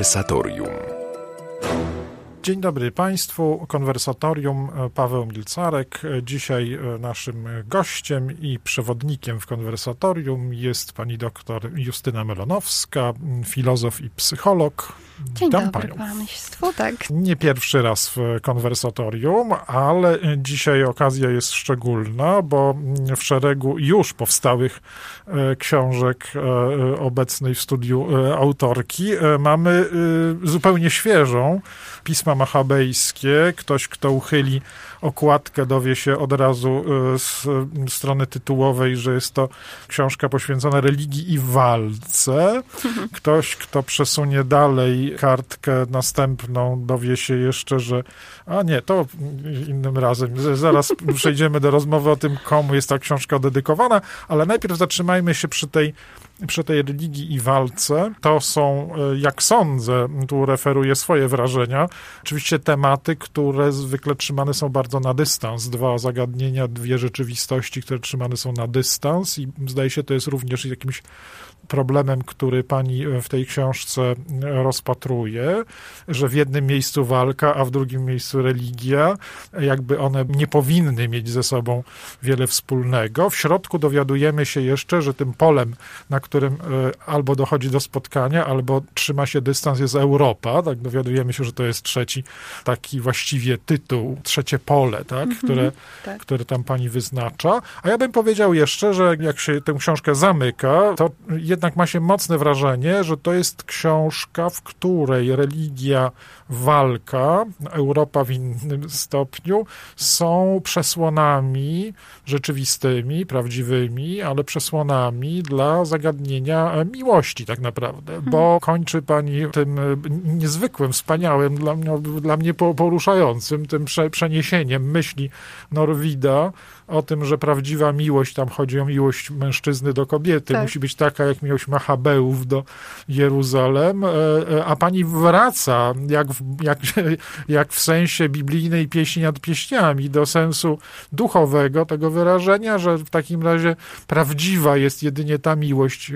Konwersatorium. Dzień dobry Państwu. Konwersatorium e, Paweł Milcarek. E, Dzisiaj e, naszym gościem i przewodnikiem w konwersatorium jest pani doktor Justyna Melonowska, filozof i psycholog. Dzień Witam dobry panią. Państwu, tak. Nie pierwszy raz w konwersatorium, ale dzisiaj okazja jest szczególna, bo w szeregu już powstałych e, książek e, obecnej w studiu e, autorki e, mamy e, zupełnie świeżą pisma machabejskie. Ktoś, kto uchyli okładkę, dowie się od razu e, z strony tytułowej, że jest to książka poświęcona religii i walce. Ktoś, kto przesunie dalej kartkę następną, dowie się jeszcze, że a nie, to innym razem. Zaraz przejdziemy do rozmowy o tym, komu jest ta książka dedykowana, ale najpierw zatrzymajmy się przy tej, przy tej religii i walce. To są, e, jak sądzę, tu referuję swoje wrażenia, oczywiście tematy, które zwykle trzymane są bardzo na dystans. Dwa zagadnienia, dwie rzeczywistości, które trzymane są na dystans i zdaje się, to jest również jakimś problemem, który pani w tej książce rozpatruje, że w jednym miejscu walka, a w drugim miejscu religia, jakby one nie powinny mieć ze sobą wiele wspólnego. W środku dowiadujemy się jeszcze, że tym polem, na którym e, albo dochodzi do spotkania, albo trzyma się dystans, jest Europa. Tak, dowiadujemy się, że to jest trzeci taki właściwie tytuł, trzecie pole, tak, które, tak. które tam pani wyznacza. A ja bym powiedział jeszcze, że jak się tę książkę zamyka, to jednak ma się mocne wrażenie, że to jest książka, w której religia, walka, Europa w innym stopniu są przesłonami rzeczywistymi, prawdziwymi, ale przesłonami dla zagadnienia e, miłości tak naprawdę, bo kończy pani tym e, niezwykłym, wspaniałym, dla mnie, dla mnie po- poruszającym, tym prze, przeniesieniem myśli Norwida o tym, że prawdziwa miłość, tam chodzi o miłość mężczyzny do kobiety, Tak. musi być taka jak miłość Machabeów do Jeruzalem, e, e, a pani wraca, jak w, jak, jak w sensie biblijnej pieśni nad pieśniami, do sensu duchowego tego wyrażenia, że w takim razie prawdziwa jest jedynie ta miłość e,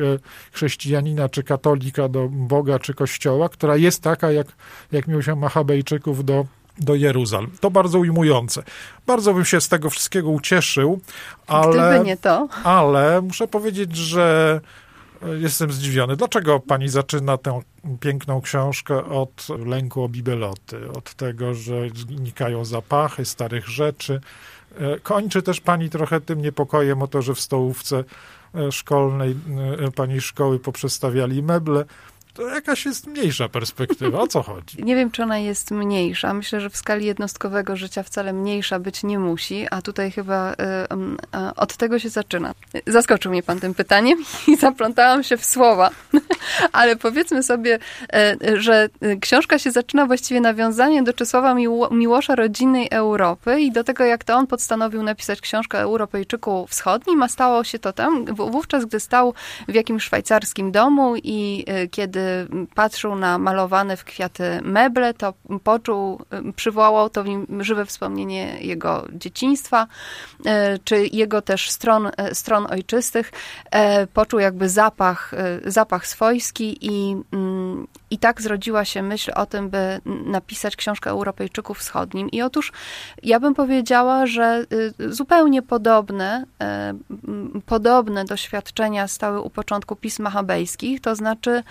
chrześcijanina czy katolika do Boga czy Kościoła, która jest taka jak, jak miłość Machabejczyków do do Jeruzalem. To bardzo ujmujące. Bardzo bym się z tego wszystkiego ucieszył, ale, Gdyby nie to. ale muszę powiedzieć, że e, jestem zdziwiony. Dlaczego pani zaczyna tę piękną książkę od lęku o bibeloty, od tego, że znikają zapachy starych rzeczy. E, Kończy też pani trochę tym niepokojem o to, że w stołówce e, szkolnej pani szkoły poprzestawiali meble. To jakaś jest mniejsza perspektywa. O co chodzi? Nie wiem, czy ona jest mniejsza. Myślę, że w skali jednostkowego życia wcale mniejsza być nie musi, a tutaj chyba y, a od tego się zaczyna. Zaskoczył mnie pan tym pytaniem i zaplątałam się w słowa. Ale powiedzmy sobie, e, że e, książka się zaczyna właściwie nawiązaniem do Czesława Miło- Miłosza rodzinnej Europy i do tego, jak to on postanowił napisać książkę Europejczyku Wschodnim, a stało się to tam wówczas, gdy stał w jakimś szwajcarskim domu i e, kiedy patrzył na malowane w kwiaty meble, to poczuł, przywołał to w nim żywe wspomnienie jego dzieciństwa, e, czy jego też stron, e, stron ojczystych. E, Poczuł jakby zapach, zapach swojski i, mm, i tak zrodziła się myśl o tym, by napisać książkę o Europejczyku Wschodnim. I otóż ja bym powiedziała, że y, zupełnie podobne, podobne doświadczenia stały u początku pism machabejskich, to znaczy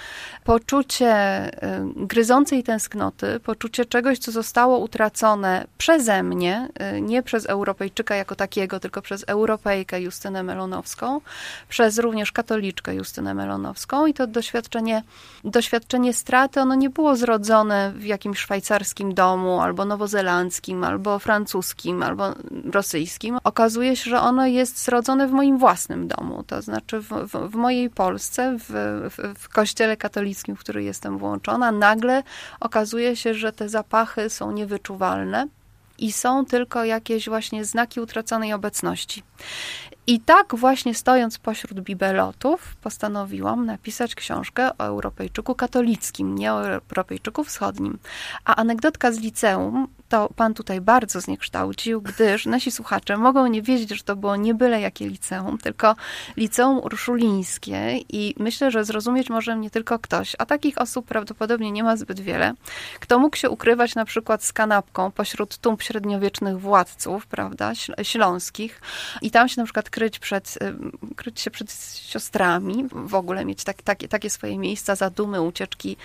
poczucie e, gryzącej tęsknoty, poczucie czegoś, co zostało utracone przeze mnie, e, nie przez Europejczyka jako takiego, tylko przez Europejkę Justynę Melonowską, przez również katoliczkę Justynę Melonowską i to doświadczenie, doświadczenie straty, ono nie było zrodzone w jakimś szwajcarskim domu, albo nowozelandzkim, albo francuskim, albo rosyjskim. Okazuje się, że ono jest zrodzone w moim własnym domu, to znaczy w, w, w mojej Polsce, w, w, w kościele katolickim, w który jestem włączona. Nagle okazuje się, że te zapachy są niewyczuwalne i są tylko jakieś właśnie znaki utraconej obecności. I tak właśnie stojąc pośród bibelotów, postanowiłam napisać książkę o Europejczyku katolickim, nie o Europejczyku wschodnim. A anegdotka z liceum to pan tutaj bardzo zniekształcił, gdyż nasi słuchacze mogą nie wiedzieć, że to było nie byle jakie liceum, tylko liceum urszulińskie i myślę, że zrozumieć może nie tylko ktoś, a takich osób prawdopodobnie nie ma zbyt wiele, kto mógł się ukrywać na przykład z kanapką pośród tumb średniowiecznych władców, prawda, śląskich i tam się na przykład kryć przed, kryć się przed siostrami, w ogóle mieć tak, takie, takie swoje miejsca zadumy, ucieczki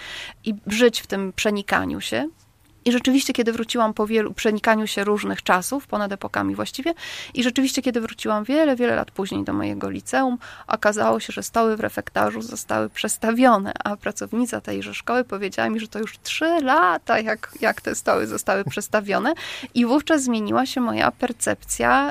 i żyć w tym przenikaniu się. I rzeczywiście, kiedy wróciłam po wielu przenikaniu się różnych czasów, ponad epokami właściwie, i rzeczywiście, kiedy wróciłam wiele, wiele lat później do mojego liceum, okazało się, że stoły w refektarzu zostały przestawione, a pracownica tejże szkoły powiedziała mi, że to już trzy lata, jak, jak te stoły zostały przestawione, i wówczas zmieniła się moja percepcja,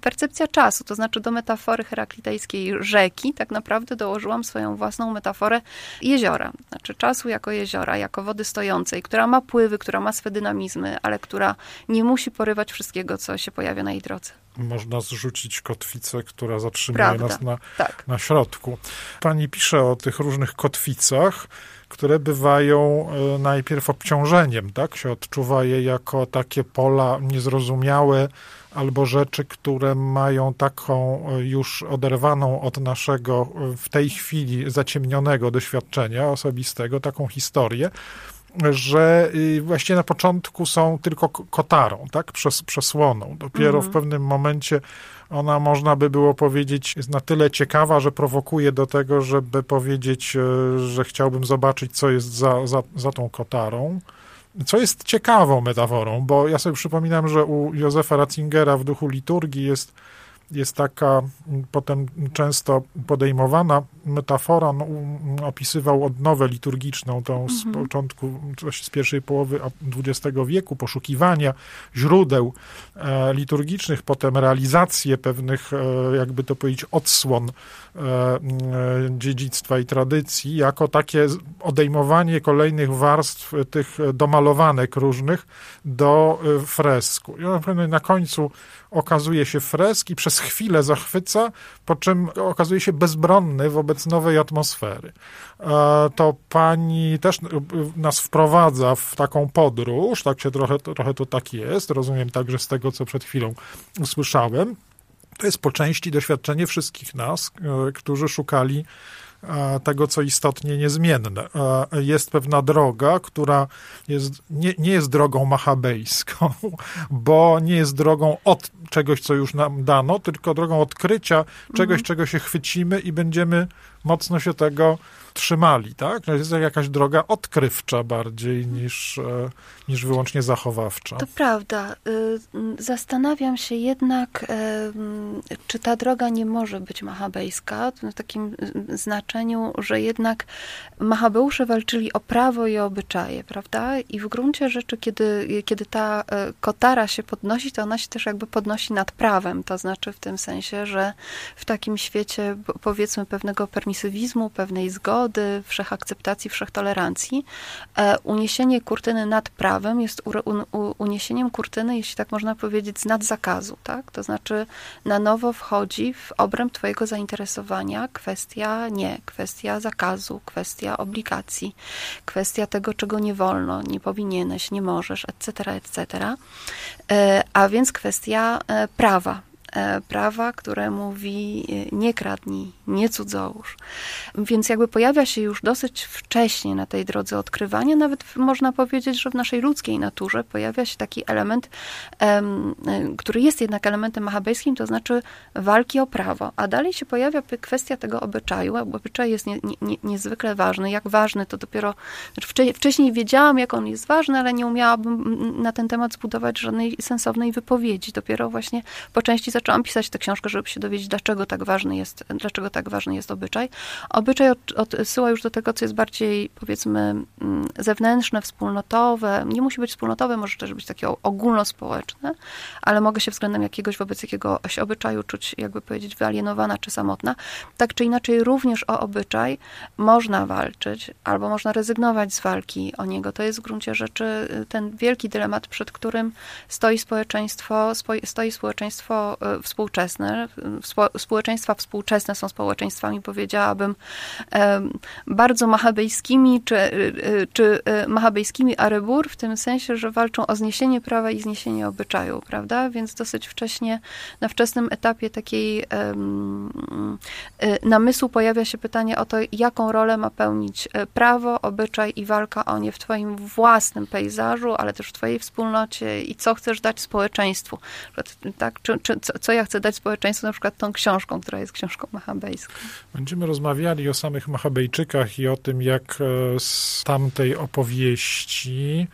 percepcja czasu, to znaczy do metafory heraklitejskiej rzeki, tak naprawdę dołożyłam swoją własną metaforę jeziora, znaczy czasu jako jeziora, jako wody stojącej, która ma pływy, która ma ma swe dynamizmy, ale która nie musi porywać wszystkiego, co się pojawia na jej drodze. Można zrzucić kotwicę, która zatrzymuje Prawda. nas na, tak. na środku. Pani pisze o tych różnych kotwicach, które bywają e, najpierw obciążeniem, tak? Się odczuwa je jako takie pola niezrozumiałe, albo rzeczy, które mają taką e, już oderwaną od naszego e, w tej chwili zaciemnionego doświadczenia osobistego, taką historię, że y, właściwie na początku są tylko kotarą, tak, Przes, przesłoną. Dopiero mhm. w pewnym momencie ona, można by było powiedzieć, jest na tyle ciekawa, że prowokuje do tego, żeby powiedzieć, e, że chciałbym zobaczyć, co jest za, za, za tą kotarą. Co jest ciekawą metaforą, bo ja sobie przypominam, że u Józefa Ratzingera w duchu liturgii jest jest taka potem często podejmowana metafora, no, opisywał odnowę liturgiczną, tą z mhm. początku, z pierwszej połowy XX wieku, poszukiwania źródeł e, liturgicznych, potem realizację pewnych, e, jakby to powiedzieć, odsłon e, dziedzictwa i tradycji, jako takie odejmowanie kolejnych warstw tych domalowanek różnych do fresku. I na końcu okazuje się fresk i przez chwilę zachwyca, po czym okazuje się bezbronny wobec nowej atmosfery. E, to pani też nas wprowadza w taką podróż, tak się trochę, trochę to tak jest, rozumiem także z tego, co przed chwilą usłyszałem. To jest po części doświadczenie wszystkich nas, e, którzy szukali tego, co istotnie niezmienne. Jest pewna droga, która jest, nie, nie jest drogą machabejską, bo nie jest drogą od czegoś, co już nam dano, tylko drogą odkrycia czegoś, mhm. czego się chwycimy i będziemy mocno się tego trzymali, tak? Jest jakaś droga odkrywcza bardziej niż, e, niż wyłącznie zachowawcza. To prawda. Y, zastanawiam się jednak, czy ta droga nie może być machabejska, w takim y, znaczeniu, że jednak machabeusze walczyli o prawo i o obyczaje, prawda? I w gruncie rzeczy, kiedy, kiedy ta e, kotara się podnosi, to ona się też jakby podnosi nad prawem, to znaczy w tym sensie, że w takim świecie powiedzmy pewnego permisywizmu, pewnej zgody, wszechakceptacji, wszechtolerancji, e, uniesienie kurtyny nad prawem jest uniesieniem kurtyny, jeśli tak można powiedzieć, z nadzakazu, tak? To znaczy na nowo wchodzi w obręb twojego zainteresowania kwestia nie, kwestia zakazu, kwestia obligacji, kwestia tego, czego nie wolno, nie powinieneś, nie możesz, etc., etc., e, a więc kwestia e, prawa, prawa, które mówi e, nie kradnij, nie cudzołóż. Więc jakby pojawia się już dosyć wcześnie na tej drodze odkrywania, nawet można powiedzieć, że w naszej ludzkiej naturze pojawia się taki element, e, który jest jednak elementem machabejskim, to znaczy walki o prawo. A dalej się pojawia kwestia tego obyczaju, obyczaj jest nie, nie, niezwykle ważny. Jak ważny, to dopiero znaczy wcześniej wiedziałam, jak on jest ważny, ale nie umiałabym na ten temat zbudować żadnej sensownej wypowiedzi. Dopiero właśnie po części zaczęłam pisać tę książkę, żeby się dowiedzieć, dlaczego tak ważny jest, dlaczego tak ważny jest obyczaj. Obyczaj od, odsyła już do tego, co jest bardziej, powiedzmy, mm, zewnętrzne, wspólnotowe. Nie musi być wspólnotowe, może też być takie ogólnospołeczne, ale mogę się względem jakiegoś, wobec jakiegoś obyczaju czuć, jakby powiedzieć, wyalienowana czy samotna. Tak czy inaczej, również o obyczaj można walczyć, albo można rezygnować z walki o niego. To jest w gruncie rzeczy ten wielki dylemat, przed którym stoi społeczeństwo, stoi społeczeństwo współczesne. Społeczeństwa współczesne są społeczeństwami, powiedziałabym, bardzo machabejskimi, czy, czy machabejskimi arebur, w tym sensie, że walczą o zniesienie prawa i zniesienie obyczaju, prawda? Więc dosyć wcześnie, na wczesnym etapie takiej namysłu pojawia się pytanie o to, jaką rolę ma pełnić prawo, obyczaj i walka o nie w twoim własnym pejzażu, ale też w twojej wspólnocie i co chcesz dać społeczeństwu. Tak, czy, czy, co, ja chcę dać społeczeństwu, na przykład tą książką, która jest książką machabejską. Będziemy rozmawiali o samych Machabejczykach i o tym, jak e, z tamtej opowieści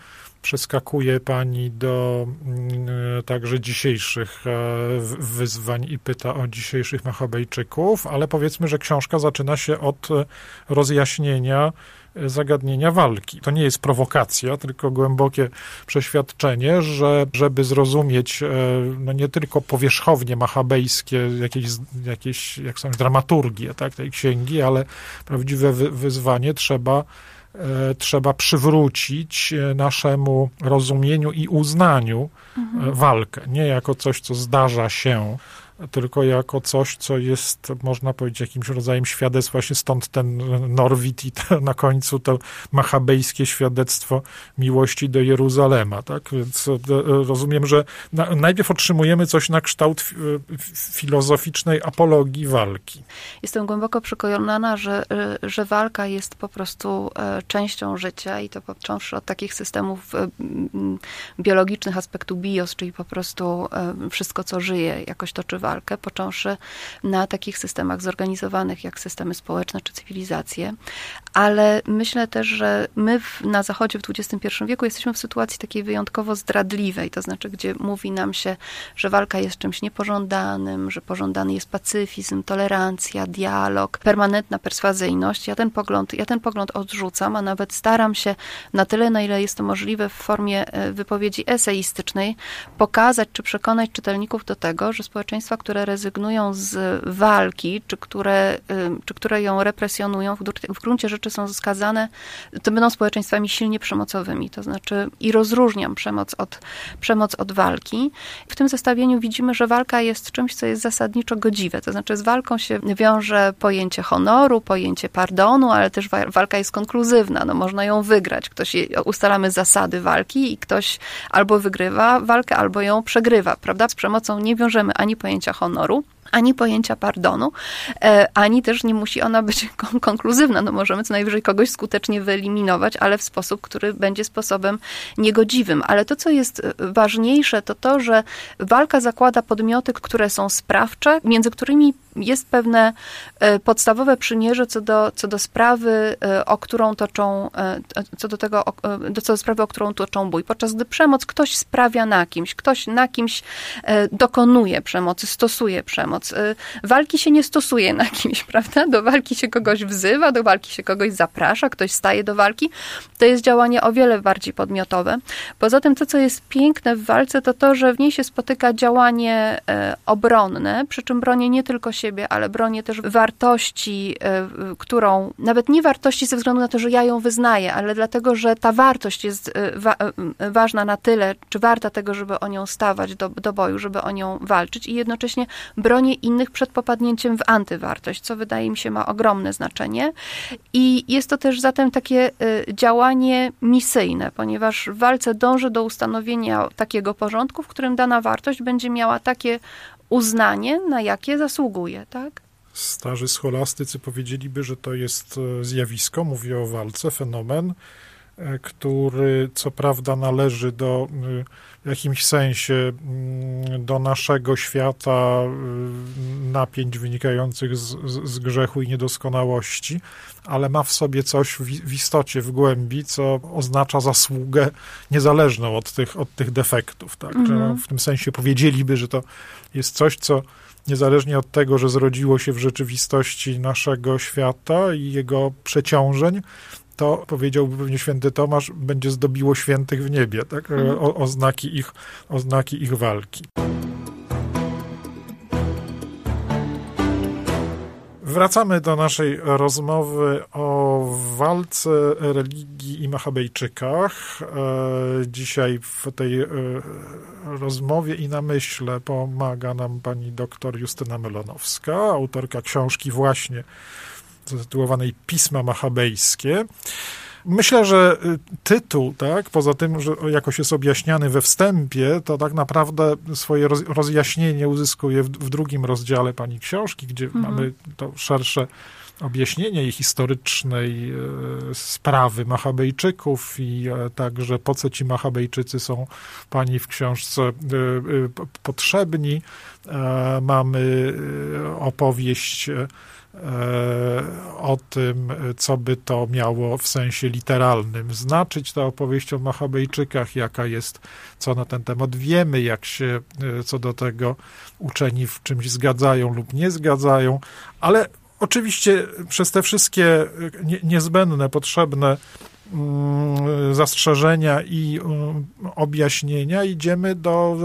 przeskakuje pani do mm, e, także dzisiejszych e, wyzwań i pyta o dzisiejszych Machabejczyków, ale powiedzmy, że książka zaczyna się od rozjaśnienia zagadnienia walki. To nie jest prowokacja, tylko głębokie przeświadczenie, że żeby zrozumieć e, no nie tylko powierzchownie machabejskie, jakieś, jakieś jak są dramaturgie tak, tej księgi, ale prawdziwe wyzwanie trzeba e, trzeba przywrócić e, naszemu rozumieniu i uznaniu mhm. walkę, nie jako coś, co zdarza się tylko jako coś, co jest, można powiedzieć, jakimś rodzajem świadectwa, właśnie stąd ten Norwid i na końcu to machabejskie świadectwo miłości do Jeruzalema, tak? Więc e, rozumiem, że na, najpierw otrzymujemy coś na kształt filozoficznej apologii walki. Jestem głęboko przekonana, że, e, że walka jest po prostu e, częścią życia i to począwszy od takich systemów biologicznych aspektu bios, czyli po prostu wszystko, co żyje, jakoś toczy walkę, począwszy na takich systemach zorganizowanych jak systemy społeczne czy cywilizacje. Ale myślę też, że my w, na Zachodzie w XXI wieku jesteśmy w sytuacji takiej wyjątkowo zdradliwej, to znaczy, gdzie mówi nam się, że walka jest czymś niepożądanym, że pożądany jest pacyfizm, tolerancja, dialog, permanentna perswazyjność. Ja ten pogląd, ja ten pogląd odrzucam, a nawet staram się na tyle, na ile jest to możliwe w formie e, wypowiedzi eseistycznej, pokazać czy przekonać czytelników do tego, że społeczeństwa które rezygnują z walki, czy które, czy które ją represjonują, w gruncie rzeczy są skazane, to będą społeczeństwami silnie przemocowymi. To znaczy, i rozróżniam przemoc od, przemoc od walki. W tym zestawieniu widzimy, że walka jest czymś, co jest zasadniczo godziwe. To znaczy, z walką się wiąże pojęcie honoru, pojęcie pardonu, ale też walka jest konkluzywna. No, można ją wygrać. Ktoś je, ustalamy zasady walki i ktoś albo wygrywa walkę, albo ją przegrywa, prawda? Z przemocą nie wiążemy ani pojęcia pojęcia honoru, ani pojęcia pardonu, e, ani też nie musi ona być konkluzywna. No możemy co najwyżej kogoś skutecznie wyeliminować, ale w sposób, który będzie sposobem niegodziwym. Ale to, co jest e, ważniejsze, to to, że walka zakłada podmioty, które są sprawcze, między którymi jest pewne e, podstawowe przymierze co do, co do sprawy, o którą toczą, co do tego, co do sprawy, o którą toczą bój. Podczas gdy przemoc ktoś sprawia na kimś, ktoś na kimś dokonuje przemocy, stosuje przemoc, walki się nie stosuje na kimś, prawda? Do walki się kogoś wzywa, do walki się kogoś zaprasza, ktoś staje do walki. To jest działanie o wiele bardziej podmiotowe. Poza tym to, co jest piękne w walce, to to, że w niej się spotyka działanie e, obronne, przy czym bronię nie tylko siebie, ale bronię też wartości, e, którą, nawet nie wartości ze względu na to, że ja ją wyznaję, ale dlatego, że ta wartość jest e, wa ważna na tyle, czy warta tego, żeby o nią stawać do, do boju, żeby o nią walczyć i jednocześnie bronię innych przed popadnięciem w antywartość, co wydaje mi się ma ogromne znaczenie. I jest to też zatem takie działanie misyjne, ponieważ w walce dąży do ustanowienia takiego porządku, w którym dana wartość będzie miała takie uznanie, na jakie zasługuje, tak? Starzy scholastycy powiedzieliby, że to jest e, zjawisko, mówię o walce, fenomen, który co prawda należy do y, w jakimś sensie mm, do naszego świata y, napięć wynikających z, z grzechu i niedoskonałości, ale ma w sobie coś w, w, istocie, w głębi, co oznacza zasługę niezależną od tych, od tych defektów. Tak? Mhm. W tym sensie powiedzieliby, że to jest coś, co niezależnie od tego, że zrodziło się w rzeczywistości naszego świata i jego przeciążeń, to powiedziałby pewnie święty Tomasz, będzie zdobiło świętych w niebie, tak? Mhm. O, oznaki, ich, oznaki ich walki. Wracamy do naszej rozmowy o walce religii i Machabejczykach. E, dzisiaj w tej e, rozmowie i namyśle pomaga nam pani doktor Justyna Melonowska, autorka książki właśnie zatytułowanej Pisma Machabejskie. Myślę, że y, tytuł, tak, poza tym, że jakoś jest objaśniany we wstępie, to tak naprawdę swoje rozjaśnienie uzyskuje w, w drugim rozdziale pani książki, gdzie mhm. mamy to szersze objaśnienie jej historycznej e, sprawy Machabejczyków i e, także po co ci Machabejczycy są pani w książce e, potrzebni. Mamy opowieść o tym, co by to miało w sensie literalnym znaczyć, ta opowieść o Machabejczykach, jaka jest, co na ten temat wiemy, jak się co do tego uczeni w czymś zgadzają lub nie zgadzają, ale oczywiście przez te wszystkie niezbędne, potrzebne mm, zastrzeżenia i mm, objaśnienia idziemy do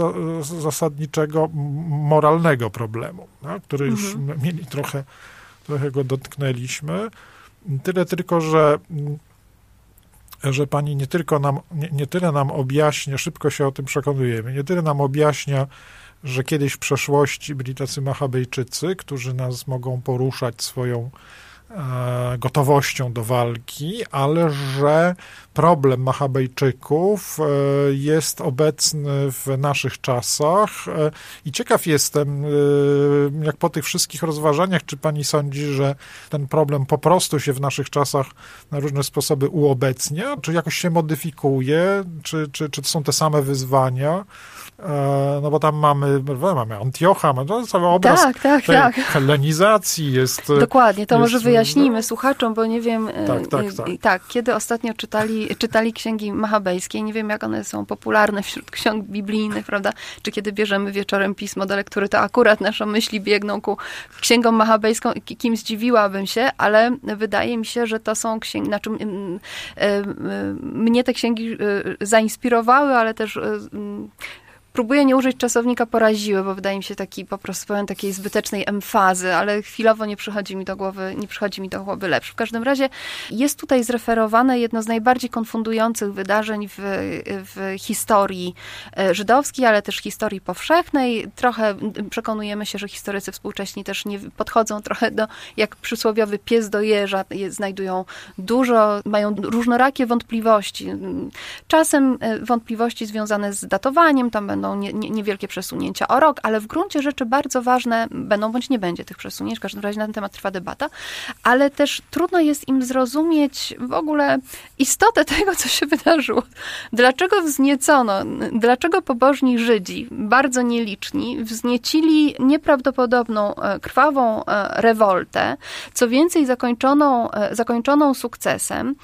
zasadniczego moralnego problemu, tak, który już mhm. mieli trochę trochę go dotknęliśmy. Tyle tylko, że że pani nie tylko nam, nie, nie tyle nam objaśnia, szybko się o tym przekonujemy, nie tyle nam objaśnia, że kiedyś w przeszłości byli tacy Machabejczycy, którzy nas mogą poruszać swoją gotowością do walki, ale że problem Machabejczyków e, jest obecny w naszych czasach. E, i ciekaw jestem, jak po tych wszystkich rozważaniach, czy pani sądzi, że ten problem po prostu się w naszych czasach na różne sposoby uobecnia, czy jakoś się modyfikuje, czy, czy, czy to są te same wyzwania? E, no bo tam mamy, mamy Antiocha, mamy cały obraz tak, tak, tak. hellenizacji jest... Dokładnie, to jest, może wyjaśnijmy no, słuchaczom, bo nie wiem, e, tak, tak, tak. tak, kiedy ostatnio czytali, czytali księgi machabejskie, nie wiem jak one są popularne wśród ksiąg biblijnych, prawda, czy kiedy bierzemy wieczorem pismo do lektury, to akurat nasze myśli biegną ku księgom machabejską, kim zdziwiłabym się, ale wydaje mi się, że to są księgi, znaczy mnie te księgi zainspirowały, ale też Próbuję nie użyć czasownika poraziły, bo wydaje mi się taki po prostu pełen takiej zbytecznej emfazy, ale chwilowo nie przychodzi mi do głowy, nie przychodzi mi do głowy lepszy. W każdym razie jest tutaj zreferowane jedno z najbardziej konfundujących wydarzeń w, w historii e, żydowskiej, ale też historii powszechnej. Trochę przekonujemy się, że historycy współcześni też nie podchodzą trochę do, jak przysłowiowy pies do jeża, znajdują dużo, mają różnorakie wątpliwości. Czasem e, wątpliwości związane z datowaniem, tam będą będą nie, nie, niewielkie przesunięcia o rok, ale w gruncie rzeczy bardzo ważne będą bądź nie będzie tych przesunięć. W każdym razie na ten temat trwa debata, ale też trudno jest im zrozumieć w ogóle istotę tego, co się wydarzyło. Dlaczego wzniecono, dlaczego pobożni Żydzi, bardzo nieliczni, wzniecili nieprawdopodobną, e, krwawą e, rewoltę, co więcej zakończoną, e, zakończoną sukcesem,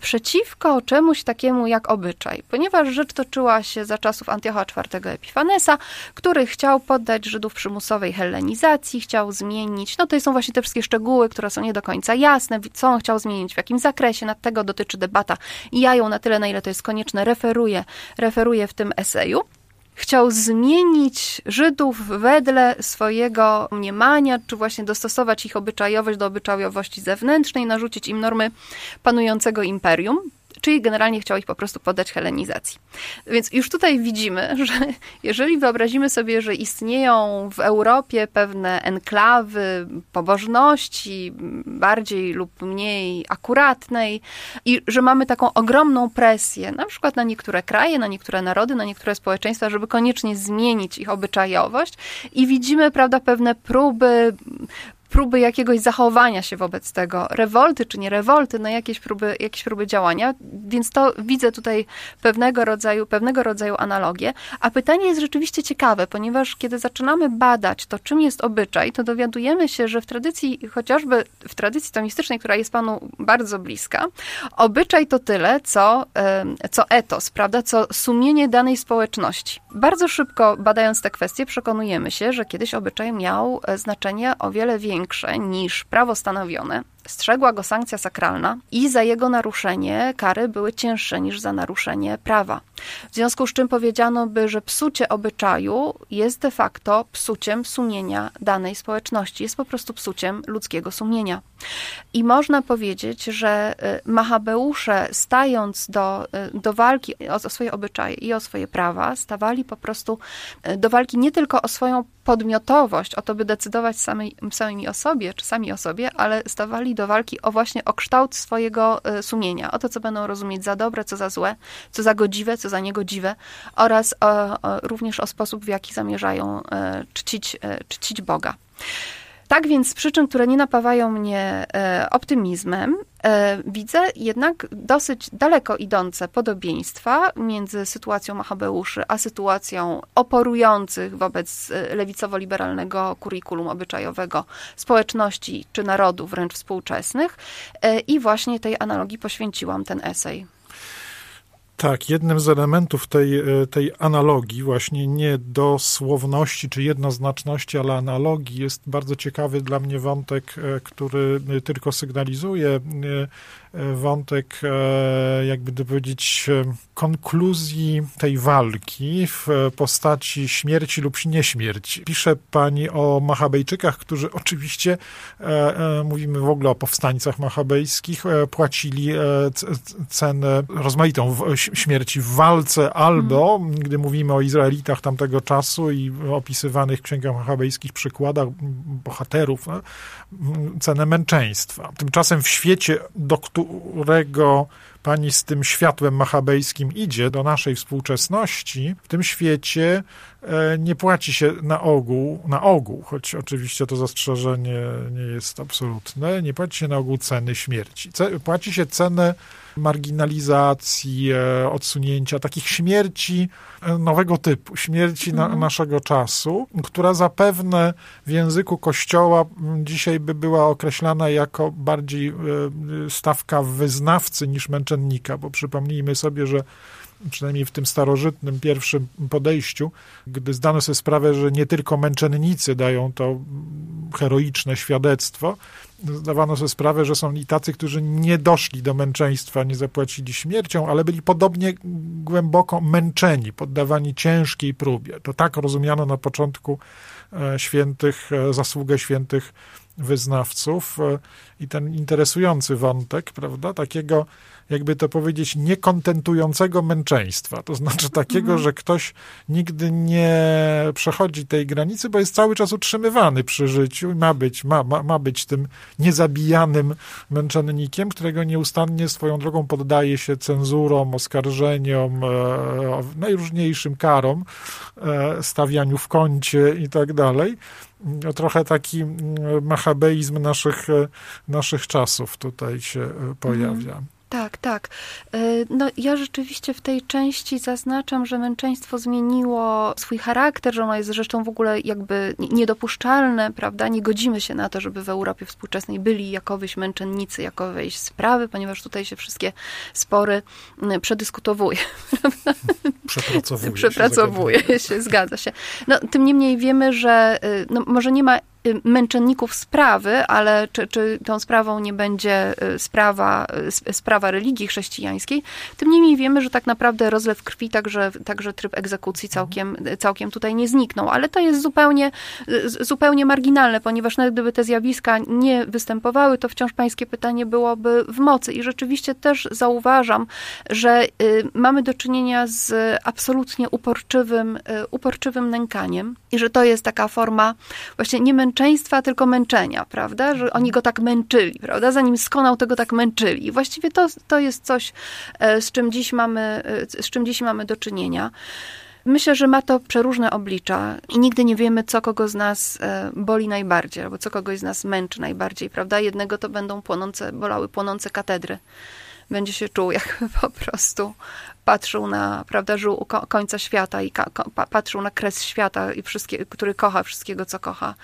przeciwko czemuś takiemu jak obyczaj. Ponieważ rzecz toczyła się za czasów Antiocha IV Epifanesa, który chciał poddać Żydów przymusowej hellenizacji, chciał zmienić, no to są właśnie te wszystkie szczegóły, które są nie do końca jasne, co on chciał zmienić, w jakim zakresie, nad tego dotyczy debata. I ja ją na tyle, na ile to jest konieczne, referuję, referuję w tym eseju. Chciał zmienić Żydów wedle swojego mniemania, czy właśnie dostosować ich obyczajowość do obyczajowości zewnętrznej, narzucić im normy panującego imperium czyli generalnie chciał ich po prostu poddać helenizacji. Więc już tutaj widzimy, że jeżeli wyobrazimy sobie, że istnieją w Europie pewne enklawy pobożności, bardziej lub mniej akuratnej, i że mamy taką ogromną presję, na przykład na niektóre kraje, na niektóre narody, na niektóre społeczeństwa, żeby koniecznie zmienić ich obyczajowość, i widzimy, prawda, pewne próby próby jakiegoś zachowania się wobec tego, rewolty czy nie rewolty, no jakieś próby, jakieś próby działania, więc to widzę tutaj pewnego rodzaju, pewnego rodzaju analogię, a pytanie jest rzeczywiście ciekawe, ponieważ kiedy zaczynamy badać to, czym jest obyczaj, to dowiadujemy się, że w tradycji, chociażby w tradycji tomistycznej, która jest Panu bardzo bliska, obyczaj to tyle, co, co etos, prawda, co sumienie danej społeczności. Bardzo szybko badając te kwestie przekonujemy się, że kiedyś obyczaj miał e, znaczenie o wiele większe, większe niż prawo stanowione Strzegła go sankcja sakralna i za jego naruszenie kary były cięższe niż za naruszenie prawa. W związku z czym powiedziano by, że psucie obyczaju jest de facto psuciem sumienia danej społeczności, jest po prostu psuciem ludzkiego sumienia. I można powiedzieć, że y, Machabeusze, stając do, y, do walki o, o swoje obyczaje i o swoje prawa, stawali po prostu y, do walki nie tylko o swoją podmiotowość, o to, by decydować sami, samymi o sobie, czy sami o sobie, ale stawali do walki o właśnie o kształt swojego sumienia, o to, co będą rozumieć za dobre, co za złe, co za godziwe, co za niegodziwe oraz o, o, również o sposób, w jaki zamierzają czcić, czcić Boga. Tak więc z przyczyn, które nie napawają mnie e, optymizmem, e, widzę jednak dosyć daleko idące podobieństwa między sytuacją Machabeuszy a sytuacją oporujących wobec e, lewicowo-liberalnego kurikulum obyczajowego społeczności czy narodów wręcz współczesnych i właśnie tej analogii poświęciłam ten esej. Tak, jednym z elementów tej, e, tej analogii, właśnie nie dosłowności czy jednoznaczności, ale analogii, jest bardzo ciekawy dla mnie wątek, e, który tylko sygnalizuje e, wątek, jakby to powiedzieć, konkluzji tej walki w postaci śmierci lub nieśmierci. Pisze pani o Machabejczykach, którzy oczywiście, mówimy w ogóle o powstańcach machabejskich, płacili cenę rozmaitą śmierci w walce, albo, mm. gdy mówimy o Izraelitach tamtego czasu i opisywanych w księgach machabejskich przykładach bohaterów, cenę męczeństwa. Tymczasem w świecie, do którego pani z tym światłem machabejskim idzie do naszej współczesności, w tym świecie e, nie płaci się na ogół, na ogół, choć oczywiście to zastrzeżenie nie jest absolutne, nie płaci się na ogół ceny śmierci. Płaci się cenę marginalizacji, e, odsunięcia, takich śmierci e, nowego typu, śmierci na, mhm. naszego czasu, która zapewne w języku Kościoła dzisiaj by była określana jako bardziej e, stawka wyznawcy niż męczennika, bo przypomnijmy sobie, że przynajmniej w tym starożytnym pierwszym podejściu, gdy zdano sobie sprawę, że nie tylko męczennicy dają to heroiczne świadectwo, zdawano sobie sprawę, że są i tacy, którzy nie doszli do męczeństwa, nie zapłacili śmiercią, ale byli podobnie głęboko męczeni, poddawani ciężkiej próbie. To tak rozumiano na początku e, świętych, e, zasługę świętych wyznawców e, i ten interesujący wątek, prawda, takiego jakby to powiedzieć, niekontentującego męczeństwa. To znaczy takiego, mhm. że ktoś nigdy nie przechodzi tej granicy, bo jest cały czas utrzymywany przy życiu i ma być, ma, ma, ma być tym niezabijanym męczennikiem, którego nieustannie swoją drogą poddaje się cenzurom, oskarżeniom, e, najróżniejszym karom, e, stawianiu w kącie i tak dalej trochę taki mm, machabeizm naszych, e, naszych czasów tutaj się pojawia. Tak, tak. E, no, ja rzeczywiście w tej części zaznaczam, że męczeństwo zmieniło swój charakter, że ono jest zresztą w ogóle jakby niedopuszczalne, prawda? Nie godzimy się na to, żeby w Europie współczesnej byli jakowyś męczennicy, jakoweś sprawy, ponieważ tutaj się wszystkie spory przedyskutowuje. Przepracowuje. Przepracowuje się, się, zgadza się. No, tym niemniej wiemy, że y, no, może nie ma męczenników sprawy, ale czy, czy tą sprawą nie będzie y, sprawa, y, sprawa religii chrześcijańskiej, tym niemniej wiemy, że tak naprawdę rozlew krwi, także, także tryb egzekucji całkiem, całkiem tutaj nie zniknął, ale to jest zupełnie, zupełnie marginalne, ponieważ nawet gdyby te zjawiska nie występowały, to wciąż pańskie pytanie byłoby w mocy. I rzeczywiście też zauważam, że mamy do czynienia z absolutnie uporczywym, uporczywym nękaniem i że to jest taka forma właśnie nie męczeństwa, tylko męczenia, prawda? Że oni go tak męczyli, prawda? Zanim skonał, tego tak męczyli. I właściwie to, to jest coś, e, z czym, dziś mamy, e, z czym dziś mamy do czynienia. Myślę, że ma to przeróżne oblicza i nigdy nie wiemy, co kogo z nas e, boli najbardziej, albo co kogoś z nas męczy najbardziej, prawda? Jednego to będą płonące, bolały płonące katedry. Będzie się czuł, jak po prostu patrzył na, prawda, żył końca świata i patrzył na kres świata, i wszystkie, który kocha wszystkiego, co kocha.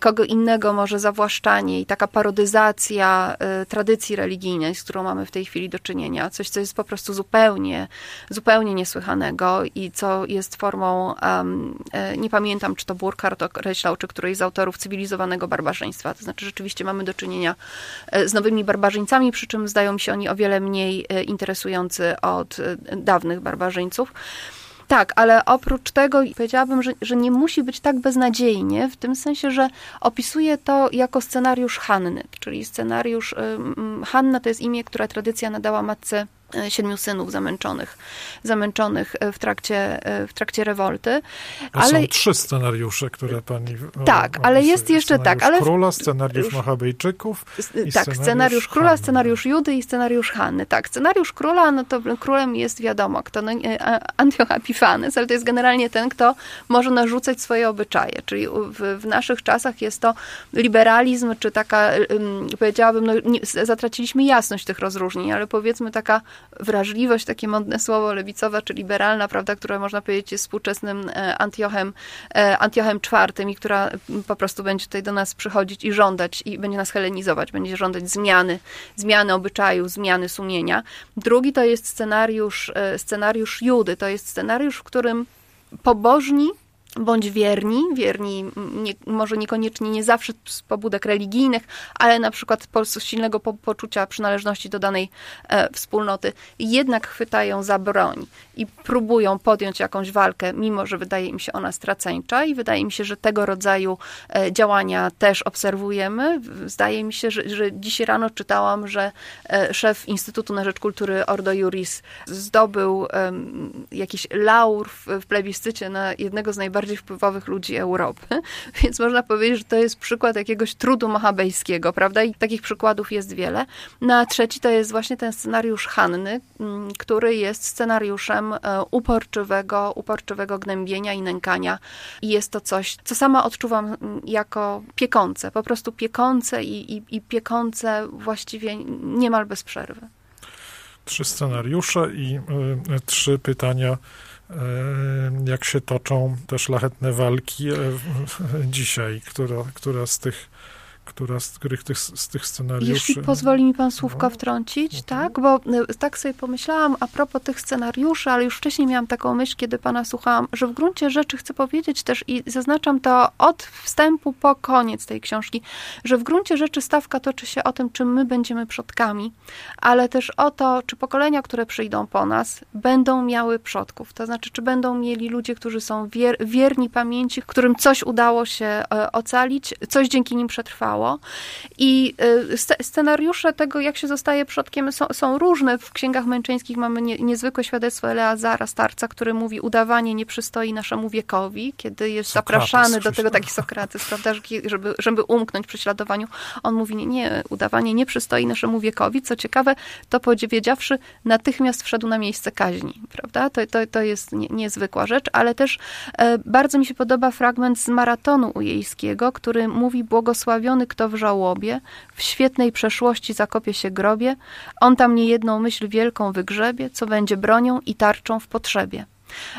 Kogo innego może zawłaszczanie i taka parodyzacja y, tradycji religijnej, z którą mamy w tej chwili do czynienia. Coś, co jest po prostu zupełnie, zupełnie niesłychanego i co jest formą, um, nie pamiętam, czy to Burkhardt określał, czy któryś z autorów cywilizowanego barbarzyństwa. To znaczy, rzeczywiście mamy do czynienia e, z nowymi barbarzyńcami, przy czym zdają mi się oni o wiele mniej interesujący od dawnych barbarzyńców. Tak, ale oprócz tego powiedziałabym, że, że nie musi być tak beznadziejnie, w tym sensie, że opisuje to jako scenariusz Hanny, czyli scenariusz Hanna to jest imię, które tradycja nadała matce siedmiu synów zamęczonych, zamęczonych e, w trakcie, e, w trakcie rewolty. Ale są trzy scenariusze, które pani. Tak, ale jest jeszcze tak. Ale króla, scenariusz Machabejczyków. tak, scenariusz, scenariusz króla, Hanny. scenariusz Judy i scenariusz Hanny. Tak, scenariusz króla, no to królem jest wiadomo, kto, no, Antioch Epifanes, ale to jest generalnie ten, kto może narzucać swoje obyczaje. Czyli w, w naszych czasach jest to liberalizm, czy taka, powiedziałabym, no, nie, zatraciliśmy jasność tych rozróżnień, ale powiedzmy taka wrażliwość, takie modne słowo lewicowa czy liberalna, prawda, która można powiedzieć jest współczesnym Antiochem, Antiochem IV i która po prostu będzie tutaj do nas przychodzić i żądać i będzie nas helenizować, będzie żądać zmiany, zmiany obyczaju, zmiany sumienia. Drugi to jest scenariusz, e, scenariusz Judy, to jest scenariusz, w którym pobożni bądź wierni, wierni nie, może niekoniecznie nie zawsze z pobudek religijnych, ale na przykład po silnego po, poczucia przynależności do danej e, wspólnoty, jednak chwytają za broń i próbują podjąć jakąś walkę, mimo że wydaje im się ona straceńcza i wydaje mi się, że tego rodzaju e, działania też obserwujemy. Zdaje mi się, że, że dziś rano czytałam, że e, szef Instytutu na Rzecz Kultury Ordo Juris zdobył jakiś laur w, w plebiscycie na jednego z najbardziej najbardziej wpływowych ludzi Europy, więc można powiedzieć, że to jest przykład jakiegoś trudu machabejskiego, prawda? I takich przykładów jest wiele. No a trzeci to jest właśnie ten scenariusz Hanny, mm, który jest scenariuszem e, uporczywego, uporczywego gnębienia i nękania. I jest to coś, co sama odczuwam mm, jako piekące, po prostu piekące i, i, i piekące właściwie niemal bez przerwy trzy scenariusze i y, trzy pytania jak się toczą te szlachetne walki e, dzisiaj, która, która z tych która z których tych, z tych scenariuszy... Jeśli pozwoli mi pan słówko no, wtrącić, no tak? Bo e, tak sobie pomyślałam a propos tych scenariuszy, ale już wcześniej miałam taką myśl, kiedy pana słuchałam, że w gruncie rzeczy chcę powiedzieć też i zaznaczam to od wstępu po koniec tej książki, że w gruncie rzeczy stawka toczy się o tym, czy my będziemy przodkami, ale też o to, czy pokolenia, które przyjdą po nas, będą miały przodków. To znaczy, czy będą mieli ludzie, którzy są wier wierni pamięci, którym coś udało się e, ocalić, coś dzięki nim przetrwało, i y, scenariusze tego, jak się zostaje przodkiem, są, są różne. W księgach męczeńskich mamy nie, niezwykłe świadectwo Eleazara, starca, który mówi, udawanie nie przystoi naszemu wiekowi, kiedy jest Sokrates, zapraszany do tego taki Sokrates, prawda, żeby, żeby umknąć prześladowaniu. On mówi, nie, nie, udawanie nie przystoi naszemu wiekowi. Co ciekawe, to powiedziawszy, natychmiast wszedł na miejsce kaźni, prawda? To, to, to jest nie, niezwykła rzecz, ale też e, bardzo mi się podoba fragment z maratonu ujejskiego, który mówi, błogosławiony kto w żałobie, w świetnej przeszłości zakopie się grobie, on tam niejedną myśl wielką wygrzebie, co będzie bronią i tarczą w potrzebie.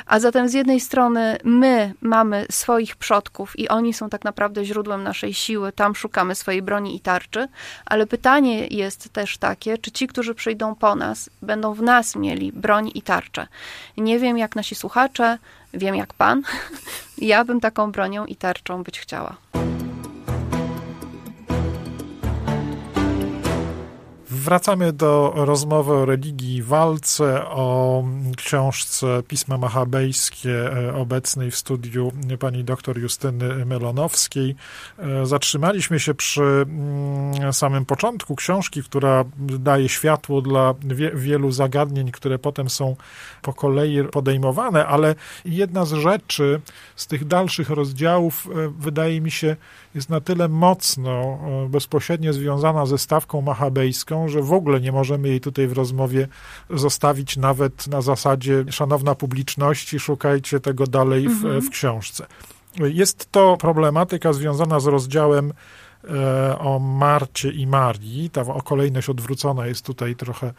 A zatem z jednej strony my mamy swoich przodków i oni są tak naprawdę źródłem naszej siły, tam szukamy swojej broni i tarczy, ale pytanie jest też takie, czy ci, którzy przyjdą po nas, będą w nas mieli broń i tarczę. Nie wiem jak nasi słuchacze, wiem jak pan, ja bym taką bronią i tarczą być chciała. Wracamy do rozmowy o religii i walce, o książce Pisma Machabejskie e, obecnej w studiu pani dr Justyny Melonowskiej. E, zatrzymaliśmy się przy mm, samym początku książki, która daje światło dla wie, wielu zagadnień, które potem są po kolei podejmowane, ale jedna z rzeczy z tych dalszych rozdziałów e, wydaje mi się jest na tyle mocno bezpośrednio związana ze stawką machabejską, że w ogóle nie możemy jej tutaj w rozmowie zostawić nawet na zasadzie szanowna publiczności, szukajcie tego dalej w, mhm. w książce. Jest to problematyka związana z rozdziałem e, o Marcie i Marii. Ta o kolejność odwrócona jest tutaj trochę e,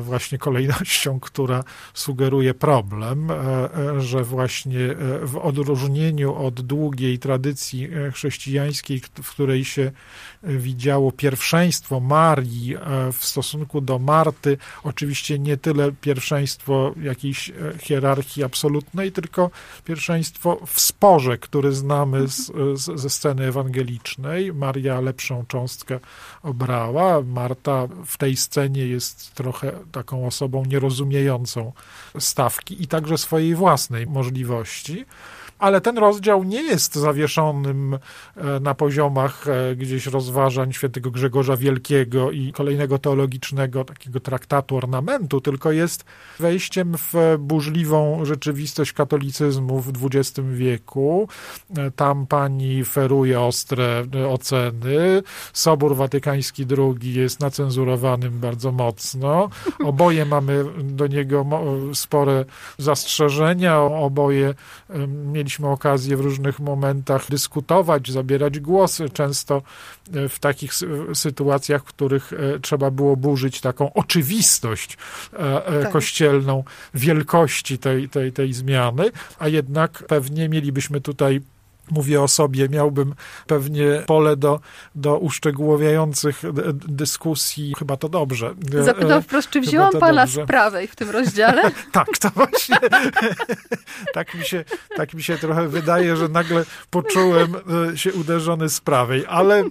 właśnie kolejnością, która sugeruje problem, e, że właśnie w odróżnieniu od długiej tradycji chrześcijańskiej, w której się widziało pierwszeństwo Marii w stosunku do Marty, oczywiście nie tyle pierwszeństwo jakiejś hierarchii absolutnej, tylko pierwszeństwo w sporze, który znamy z, z, ze sceny ewangelicznej. Maria lepszą cząstkę obrała. Marta w tej scenie jest trochę taką osobą nierozumiejącą stawki i także swojej własnej możliwości ale ten rozdział nie jest zawieszonym e, na poziomach e, gdzieś rozważań świętego Grzegorza Wielkiego i kolejnego teologicznego takiego traktatu ornamentu, tylko jest wejściem w burzliwą rzeczywistość katolicyzmu w XX wieku. E, tam pani feruje ostre oceny. Sobór Watykański II jest nacenzurowanym bardzo mocno. Oboje mamy do niego spore zastrzeżenia. Oboje mieli mieliśmy okazję w różnych momentach dyskutować, zabierać głosy, często e, w takich sytuacjach, w których e, trzeba było burzyć taką oczywistość e, tak. kościelną wielkości tej, tej, tej zmiany, a jednak pewnie mielibyśmy tutaj mówię o sobie, miałbym pewnie pole do, do uszczegółowiających dyskusji. Chyba to dobrze. Zapytam wprost, czy wzięłam pana dobrze. z prawej w tym rozdziale? tak, to właśnie tak, mi się, tak mi się trochę wydaje, że nagle poczułem e, się uderzony z prawej, ale e,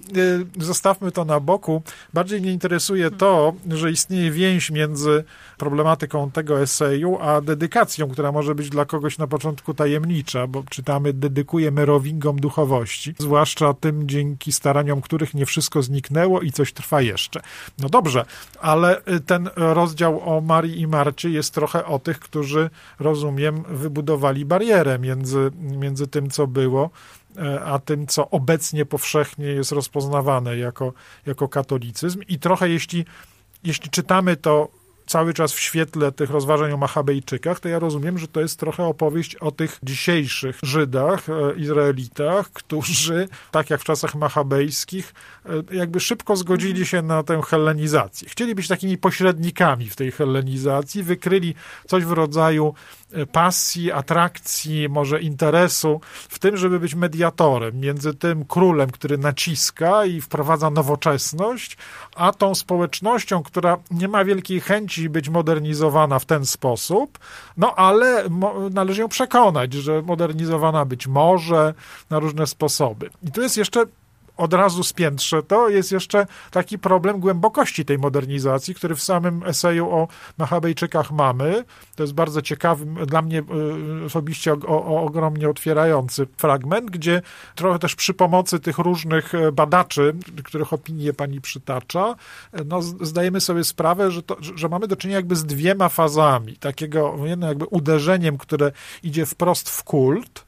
zostawmy to na boku. Bardziej mnie interesuje to, że istnieje więź między problematyką tego eseju, a dedykacją, która może być dla kogoś na początku tajemnicza, bo czytamy dedykuję Merowi wingom duchowości, zwłaszcza tym, dzięki staraniom których nie wszystko zniknęło i coś trwa jeszcze. No dobrze, ale y, ten rozdział o Marii i Marcie jest trochę o tych, którzy, rozumiem, wybudowali barierę między, między tym, co było, y, a tym, co obecnie powszechnie jest rozpoznawane jako, jako katolicyzm. I trochę jeśli, jeśli czytamy to cały czas w świetle tych rozważań o Machabejczykach, to ja rozumiem, że to jest trochę opowieść o tych dzisiejszych Żydach, e, Izraelitach, którzy, tak jak w czasach machabejskich, e, jakby szybko zgodzili się na tę hellenizację. Chcieli być takimi pośrednikami w tej hellenizacji, wykryli coś w rodzaju pasji, atrakcji, może interesu w tym, żeby być mediatorem między tym królem, który naciska i wprowadza nowoczesność, a tą społecznością, która nie ma wielkiej chęci być modernizowana w ten sposób, no ale należy ją przekonać, że modernizowana być może na różne sposoby. I tu jest jeszcze od razu spiętrzę to, jest jeszcze taki problem głębokości tej modernizacji, który w samym eseju o Machabejczykach mamy. To jest bardzo ciekawy, dla mnie y, osobiście o, o, ogromnie otwierający fragment, gdzie trochę też przy pomocy tych różnych e, badaczy, których opinie pani przytacza, e, no, zdajemy sobie sprawę, że, to, że mamy do czynienia jakby z dwiema fazami. Takiego jedno jakby uderzeniem, które idzie wprost w kult, E,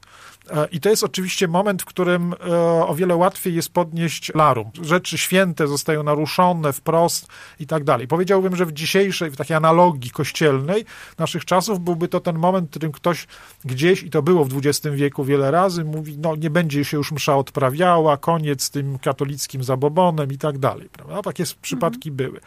I to jest oczywiście moment, w którym e, o wiele łatwiej jest podnieść larum. Rzeczy święte zostają naruszone wprost i tak dalej. Powiedziałbym, że w dzisiejszej, w takiej analogii kościelnej naszych czasów byłby to ten moment, w którym ktoś gdzieś, i to było w XX wieku wiele razy, mówi, no nie będzie się już msza odprawiała, koniec z tym katolickim zabobonem i tak dalej. Prawda? Takie przypadki mhm. były.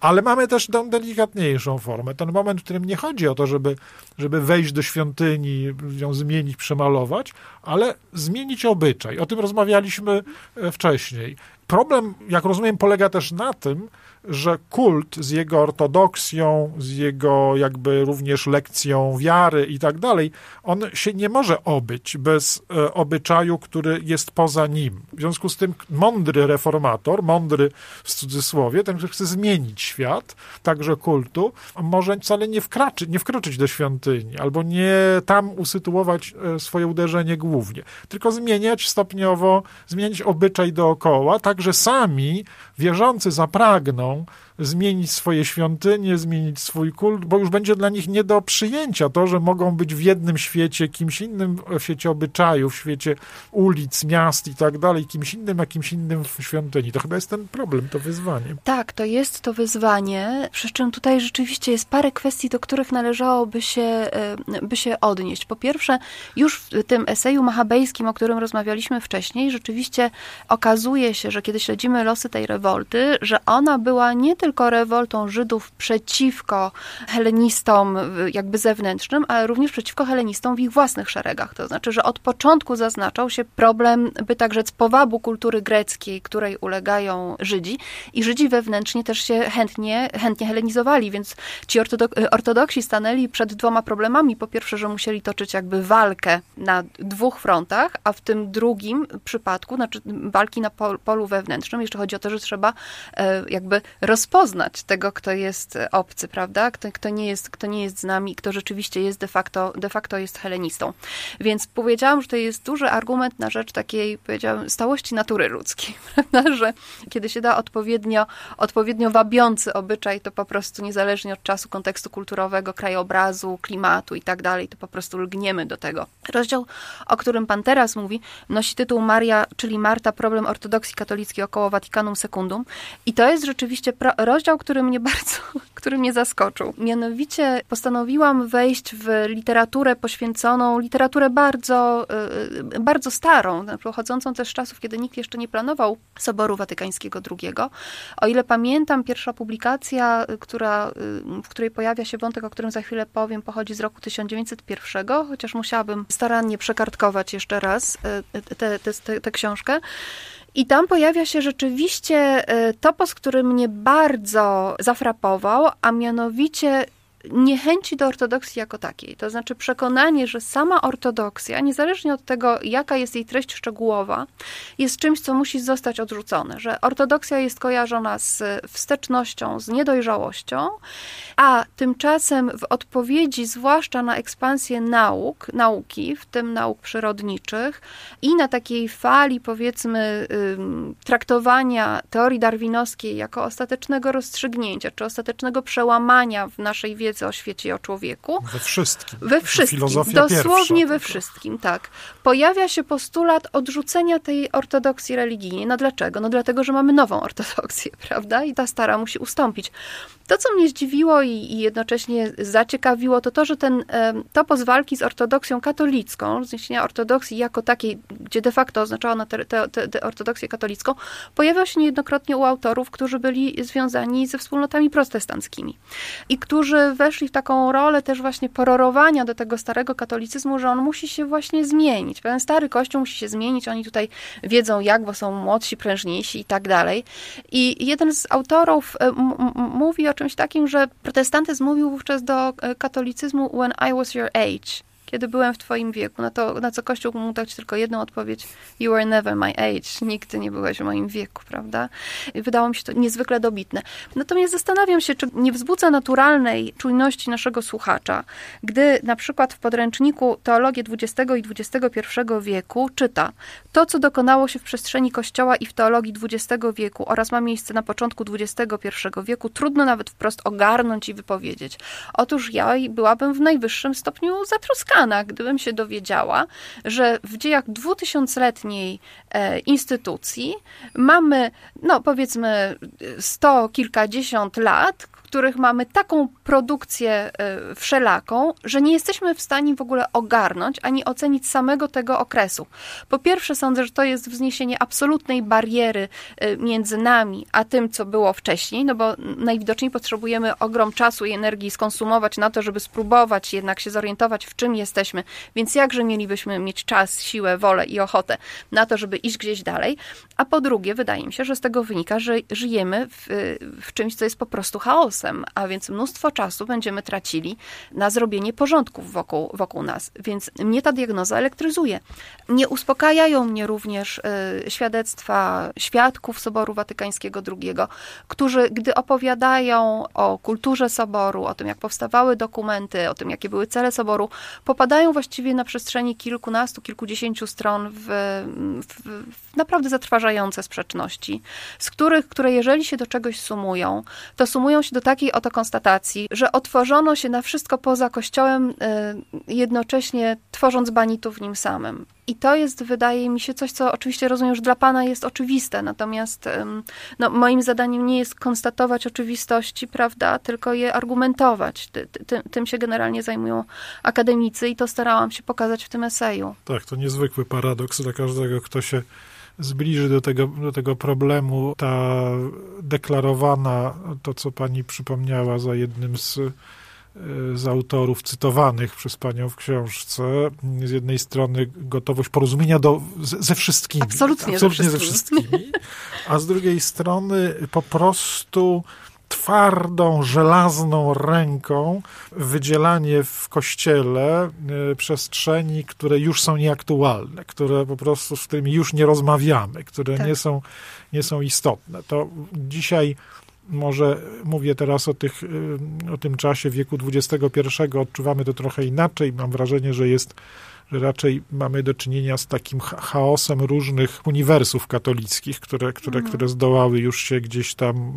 Ale mamy też tą delikatniejszą formę. Ten moment, w którym nie chodzi o to, żeby, żeby wejść do świątyni, ją zmienić, przemalować, ale zmienić obyczaj. O tym rozmawialiśmy e, wcześniej. Problem, jak rozumiem, polega też na tym, że kult z jego ortodoksją, z jego jakby również lekcją wiary i tak dalej, on się nie może obyć bez e, obyczaju, który jest poza nim. W związku z tym mądry reformator, mądry w cudzysłowie, ten, który chce zmienić świat, także kultu, może wcale nie, wkraczy, nie wkroczyć do świątyni, albo nie tam usytuować e, swoje uderzenie głównie, tylko zmieniać stopniowo, zmieniać obyczaj dookoła, tak że sami wierzący zapragną zmienić swoje świątynie, zmienić swój kult, bo już będzie dla nich nie do przyjęcia to, że mogą być w jednym świecie, kimś innym w świecie obyczajów, w świecie ulic, miast i tak dalej, kimś innym, a kimś innym w świątyni. To chyba jest ten problem, to wyzwanie. Tak, to jest to wyzwanie, przy czym tutaj rzeczywiście jest parę kwestii, do których należałoby się, e, by się odnieść. Po pierwsze, już w tym eseju machabejskim, o którym rozmawialiśmy wcześniej, rzeczywiście okazuje się, że kiedy śledzimy losy tej rewolty, że ona była nie tylko rewoltą Żydów przeciwko helenistom jakby zewnętrznym, ale również przeciwko helenistom w ich własnych szeregach. To znaczy, że od początku zaznaczał się problem, by tak rzec, powabu kultury greckiej, której ulegają Żydzi i Żydzi wewnętrznie też się chętnie, chętnie helenizowali, więc ci ortodok ortodoksi stanęli przed dwoma problemami. Po pierwsze, że musieli toczyć jakby walkę na dwóch frontach, a w tym drugim przypadku, znaczy walki na polu wewnętrznym, jeszcze chodzi o to, że trzeba e, jakby rozpoznać tego, kto jest obcy, prawda? Kto, kto, nie, jest, kto nie jest z nami, kto rzeczywiście jest de facto, de facto jest helenistą. Więc powiedziałam, że to jest duży argument na rzecz takiej, powiedziałam, stałości natury ludzkiej, prawda? Że kiedy się da odpowiednio, odpowiednio wabiący obyczaj, to po prostu niezależnie od czasu, kontekstu kulturowego, krajobrazu, klimatu i tak dalej, to po prostu lgniemy do tego. Rozdział, o którym pan teraz mówi, nosi tytuł Maria, czyli Marta, problem ortodoksji katolickiej około Vaticanum Secundum i to jest rzeczywiście rozdział, który mnie bardzo, który mnie zaskoczył. Mianowicie postanowiłam wejść w literaturę poświęconą, literaturę bardzo, y, bardzo starą, pochodzącą też z czasów, kiedy nikt jeszcze nie planował Soboru Watykańskiego II. O ile pamiętam, pierwsza publikacja, y, która, y, w której pojawia się wątek, o którym za chwilę powiem, pochodzi z roku 1901, chociaż musiałabym starannie przekartkować jeszcze raz tę książkę. I tam pojawia się rzeczywiście e, topos, który mnie bardzo zafrapował, a mianowicie niechęci do ortodoksji jako takiej. To znaczy przekonanie, że sama ortodoksja, niezależnie od tego, jaka jest jej treść szczegółowa, jest czymś, co musi zostać odrzucone. Że ortodoksja jest kojarzona z wstecznością, z niedojrzałością, a tymczasem w odpowiedzi, zwłaszcza na ekspansję nauk, nauki, w tym nauk przyrodniczych i na takiej fali, powiedzmy, traktowania teorii darwinowskiej jako ostatecznego rozstrzygnięcia, czy ostatecznego przełamania w naszej wiedzy, wiedzy o świecie i o człowieku. We wszystkim. We wszystkim. Filozofia dosłownie pierwsza, we wszystkim, tak. Pojawia się postulat odrzucenia tej ortodoksji religijnej. No dlaczego? No dlatego, że mamy nową ortodoksję, prawda? I ta stara musi ustąpić. To, co mnie zdziwiło i, i jednocześnie zaciekawiło, to to, że ten topos walki z ortodoksją katolicką, zniesienia ortodoksji jako takiej, gdzie de facto oznaczała ona te, ortodoksję katolicką, pojawiał się niejednokrotnie u autorów, którzy byli związani ze wspólnotami protestanckimi i którzy weszli w taką rolę też właśnie pororowania do tego starego katolicyzmu, że on musi się właśnie zmienić. Ten stary kościół musi się zmienić, oni tutaj wiedzą jak, bo są młodsi, prężniejsi i tak dalej. I jeden z autorów mówi o czymś takim, że protestantyzm mówił wówczas do e, katolicyzmu when I was your age kiedy byłem w twoim wieku. Na, to, na co Kościół mógł dać tylko jedną odpowiedź, you were never my age. Nigdy nie byłeś w moim wieku, prawda? I wydało mi się to niezwykle dobitne. Natomiast zastanawiam się, czy nie wzbudza naturalnej czujności naszego słuchacza, gdy na przykład w podręczniku Teologię XX i XXI wieku czyta to, co dokonało się w przestrzeni Kościoła i w teologii XX wieku oraz ma miejsce na początku XXI wieku, trudno nawet wprost ogarnąć i wypowiedzieć. Otóż ja byłabym w najwyższym stopniu zatroskana gdybym się dowiedziała, że w dziejach dwutysiącletniej e, instytucji mamy, no powiedzmy, sto kilkadziesiąt lat, których mamy taką produkcję e, wszelaką, że nie jesteśmy w stanie w ogóle ogarnąć ani ocenić samego tego okresu. Po pierwsze, sądzę, że to jest wzniesienie absolutnej bariery e, między nami a tym, co było wcześniej, no bo najwidoczniej potrzebujemy ogrom czasu i energii skonsumować na to, żeby spróbować jednak się zorientować, w czym jesteśmy. Więc jakże mielibyśmy mieć czas, siłę, wolę i ochotę na to, żeby iść gdzieś dalej. A po drugie, wydaje mi się, że z tego wynika, że żyjemy w, w czymś, co jest po prostu a więc mnóstwo czasu będziemy tracili na zrobienie porządków wokół, wokół nas. Więc mnie ta diagnoza elektryzuje. Nie uspokajają mnie również y, świadectwa świadków Soboru Watykańskiego II, którzy, gdy opowiadają o kulturze Soboru, o tym, jak powstawały dokumenty, o tym, jakie były cele Soboru, po popadają właściwie na przestrzeni kilkunastu, kilkudziesięciu stron w, w, w naprawdę zatrważające sprzeczności, z których, które jeżeli się do czegoś sumują, to sumują się do takiej oto konstatacji, że otworzono się na wszystko poza Kościołem, y, jednocześnie tworząc banitów w nim samym. I to jest, wydaje mi się, coś, co oczywiście rozumiem, że dla Pana jest oczywiste, natomiast no, moim zadaniem nie jest konstatować oczywistości, prawda, tylko je argumentować. Ty, ty, tym się generalnie zajmują akademicy i to starałam się pokazać w tym eseju. Tak, to niezwykły paradoks dla każdego, kto się zbliży do tego, do tego problemu. Ta deklarowana, to co pani przypomniała za jednym z z autorów cytowanych przez panią w książce. Z jednej strony gotowość porozumienia do, ze wszystkimi. Absolutnie, absolutnie ze, wszystkimi. ze wszystkimi. A z drugiej strony po prostu twardą, żelazną ręką wydzielanie w kościele e, przestrzeni, które już są nieaktualne, które po prostu z którymi już nie rozmawiamy, które tak. nie, są, nie są istotne. To dzisiaj może mówię teraz o, tych, y, o tym czasie wieku XXI, odczuwamy to trochę inaczej. Mam wrażenie, że jest że raczej mamy do czynienia z takim chaosem różnych uniwersów katolickich, które, które, mhm. które zdołały już się gdzieś tam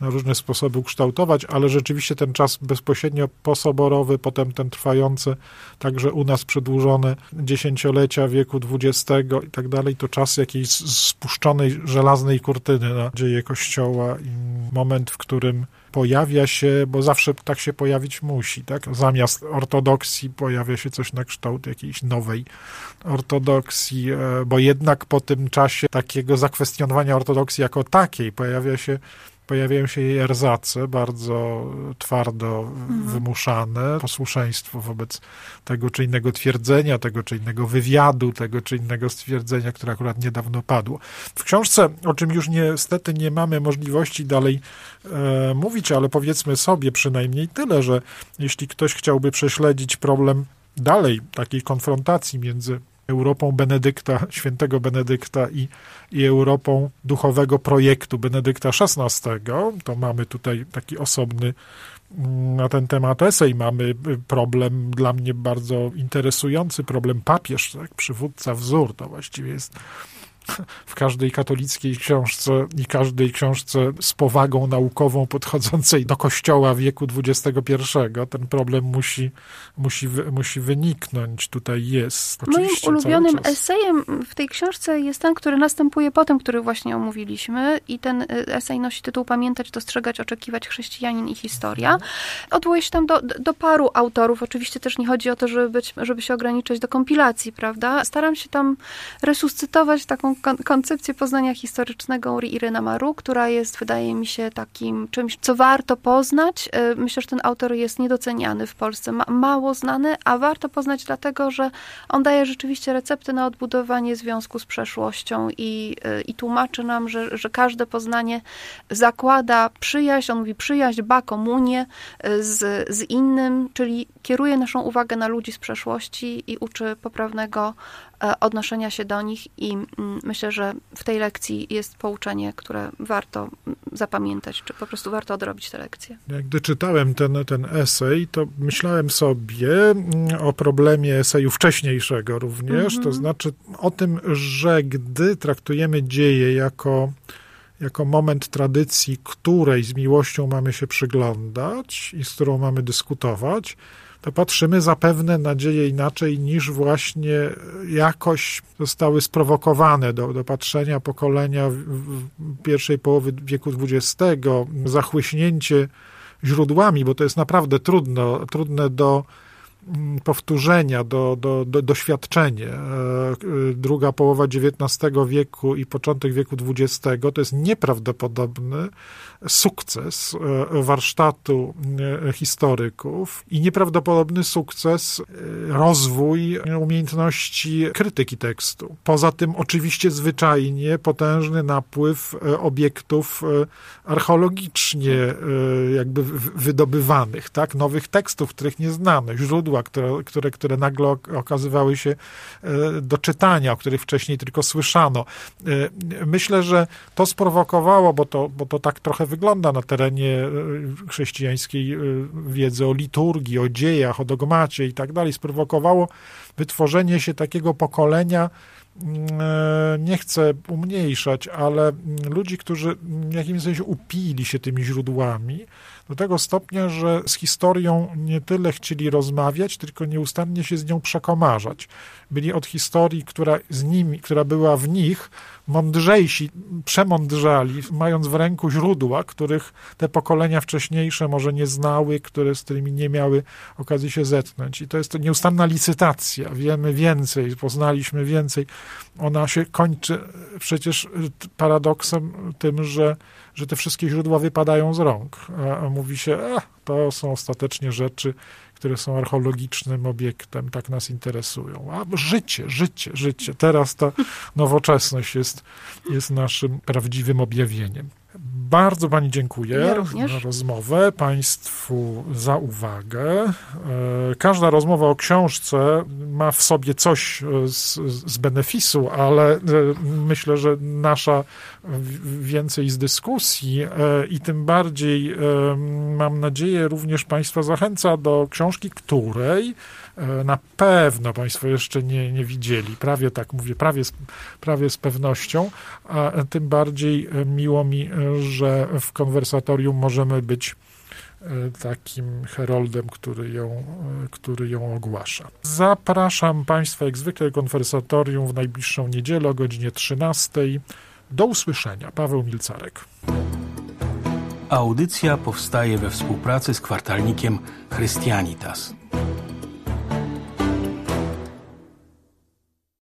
na różne sposoby ukształtować, ale rzeczywiście ten czas bezpośrednio posoborowy, potem ten trwający, także u nas przedłużone dziesięciolecia wieku XX i tak dalej, to czas jakiejś spuszczonej żelaznej kurtyny na dzieje Kościoła i moment, w którym pojawia się, bo zawsze tak się pojawić musi, tak? Zamiast ortodoksji pojawia się coś na kształt jakiejś nowej ortodoksji, e, bo jednak po tym czasie takiego zakwestionowania ortodoksji jako takiej pojawia się pojawiają się jej erzace, bardzo twardo mhm. wymuszane, posłuszeństwo wobec tego czy innego twierdzenia, tego czy innego wywiadu, tego czy innego stwierdzenia, które akurat niedawno padło. W książce, o czym już niestety nie mamy możliwości dalej e, mówić, ale powiedzmy sobie przynajmniej tyle, że jeśli ktoś chciałby prześledzić problem dalej, takiej konfrontacji między Europą Benedykta, świętego Benedykta i, i Europą duchowego projektu Benedykta XVI, to mamy tutaj taki osobny mm, na ten temat esej. Mamy y, problem dla mnie bardzo interesujący, problem papież, tak? przywódca wzór, to właściwie jest w każdej katolickiej książce i każdej książce z powagą naukową podchodzącej do kościoła wieku XXI, ten problem musi, musi, musi wyniknąć. Tutaj jest. Oczywiście, Moim ulubionym esejem w tej książce jest ten, który następuje po tym, który właśnie omówiliśmy i ten y, esej nosi tytuł Pamiętać, dostrzegać, oczekiwać chrześcijanin i historia. Odwołuję się tam do, do paru autorów. Oczywiście też nie chodzi o to, żeby, być, żeby się ograniczyć do kompilacji, prawda? Staram się tam resuscytować taką koncepcję poznania historycznego Iryna Maru, która jest, wydaje mi się, takim czymś, co warto poznać. E, myślę, że ten autor jest niedoceniany w Polsce, ma, mało znany, a warto poznać dlatego, że on daje rzeczywiście recepty na odbudowanie związku z przeszłością i, e, i tłumaczy nam, że, że każde poznanie zakłada przyjaźń, on mówi przyjaźń, ba, komunię e, z, z innym, czyli kieruje naszą uwagę na ludzi z przeszłości i uczy poprawnego odnoszenia się do nich i mm, myślę, że w tej lekcji jest pouczenie, które warto mm, zapamiętać, czy po prostu warto odrobić tę lekcję. Gdy czytałem ten, ten esej, to myślałem sobie mm, o problemie eseju wcześniejszego również, to mhm. znaczy o tym, że gdy traktujemy dzieje jako jako moment tradycji, której z miłością mamy się przyglądać i z którą mamy dyskutować, to patrzymy zapewne na dzieje inaczej niż właśnie jakoś zostały sprowokowane do, do patrzenia pokolenia pierwszej połowy wieku XX, zachłyśnięcie źródłami, bo to jest naprawdę trudno, trudne do powtórzenia, do, do, do, doświadczenie. E, druga połowa XIX wieku i początek wieku XX to jest nieprawdopodobny sukces e, warsztatu e, historyków i nieprawdopodobny sukces, rozwój umiejętności krytyki tekstu. Poza tym oczywiście zwyczajnie potężny napływ obiektów archeologicznie jakby wydobywanych, tak, nowych tekstów, których nie znamy, źródła które, które, które nagle okazywały się do czytania, o których wcześniej tylko słyszano. Myślę, że to sprowokowało, bo to, bo to tak trochę wygląda na terenie chrześcijańskiej wiedzy o liturgii, o dziejach, o dogmacie i tak dalej, sprowokowało wytworzenie się takiego pokolenia, mm, e, nie chcę umniejszać, ale ludzi, którzy w jakimś sensie upili się tymi źródłami, do tego stopnia, że z historią nie tyle chcieli rozmawiać, tylko nieustannie się z nią przekomarzać. Byli od historii, która z nimi, która była w nich, mądrzejsi, przemądrzali, mając w ręku źródła, których te pokolenia wcześniejsze może nie znały, które, z którymi nie miały okazji się zetknąć. I to jest to nieustanna licytacja. Wiemy więcej, poznaliśmy więcej. Ona się kończy przecież paradoksem tym, że że te wszystkie źródła wypadają z rąk. A mówi się, a, to są ostatecznie rzeczy, które są archeologicznym obiektem, tak nas interesują. A życie, życie, życie. Teraz ta nowoczesność jest, jest naszym prawdziwym objawieniem. Bardzo Pani dziękuję ja za rozmowę, Państwu za uwagę. E, każda rozmowa o książce ma w sobie coś e, z, z benefisu, ale e, myślę, że nasza więcej z dyskusji i tym bardziej mam nadzieję również Państwa zachęca do książki, której na pewno Państwo jeszcze nie, nie widzieli. Prawie tak mówię, prawie, prawie z pewnością, a tym bardziej e, miło mi, e, że w konwersatorium możemy być takim heroldem, który ją, który ją ogłasza. Zapraszam Państwa jak zwykle konwersatorium w najbliższą niedzielę o godzinie 13. Do usłyszenia. Paweł Milcarek. Audycja powstaje we współpracy z kwartalnikiem Christianitas.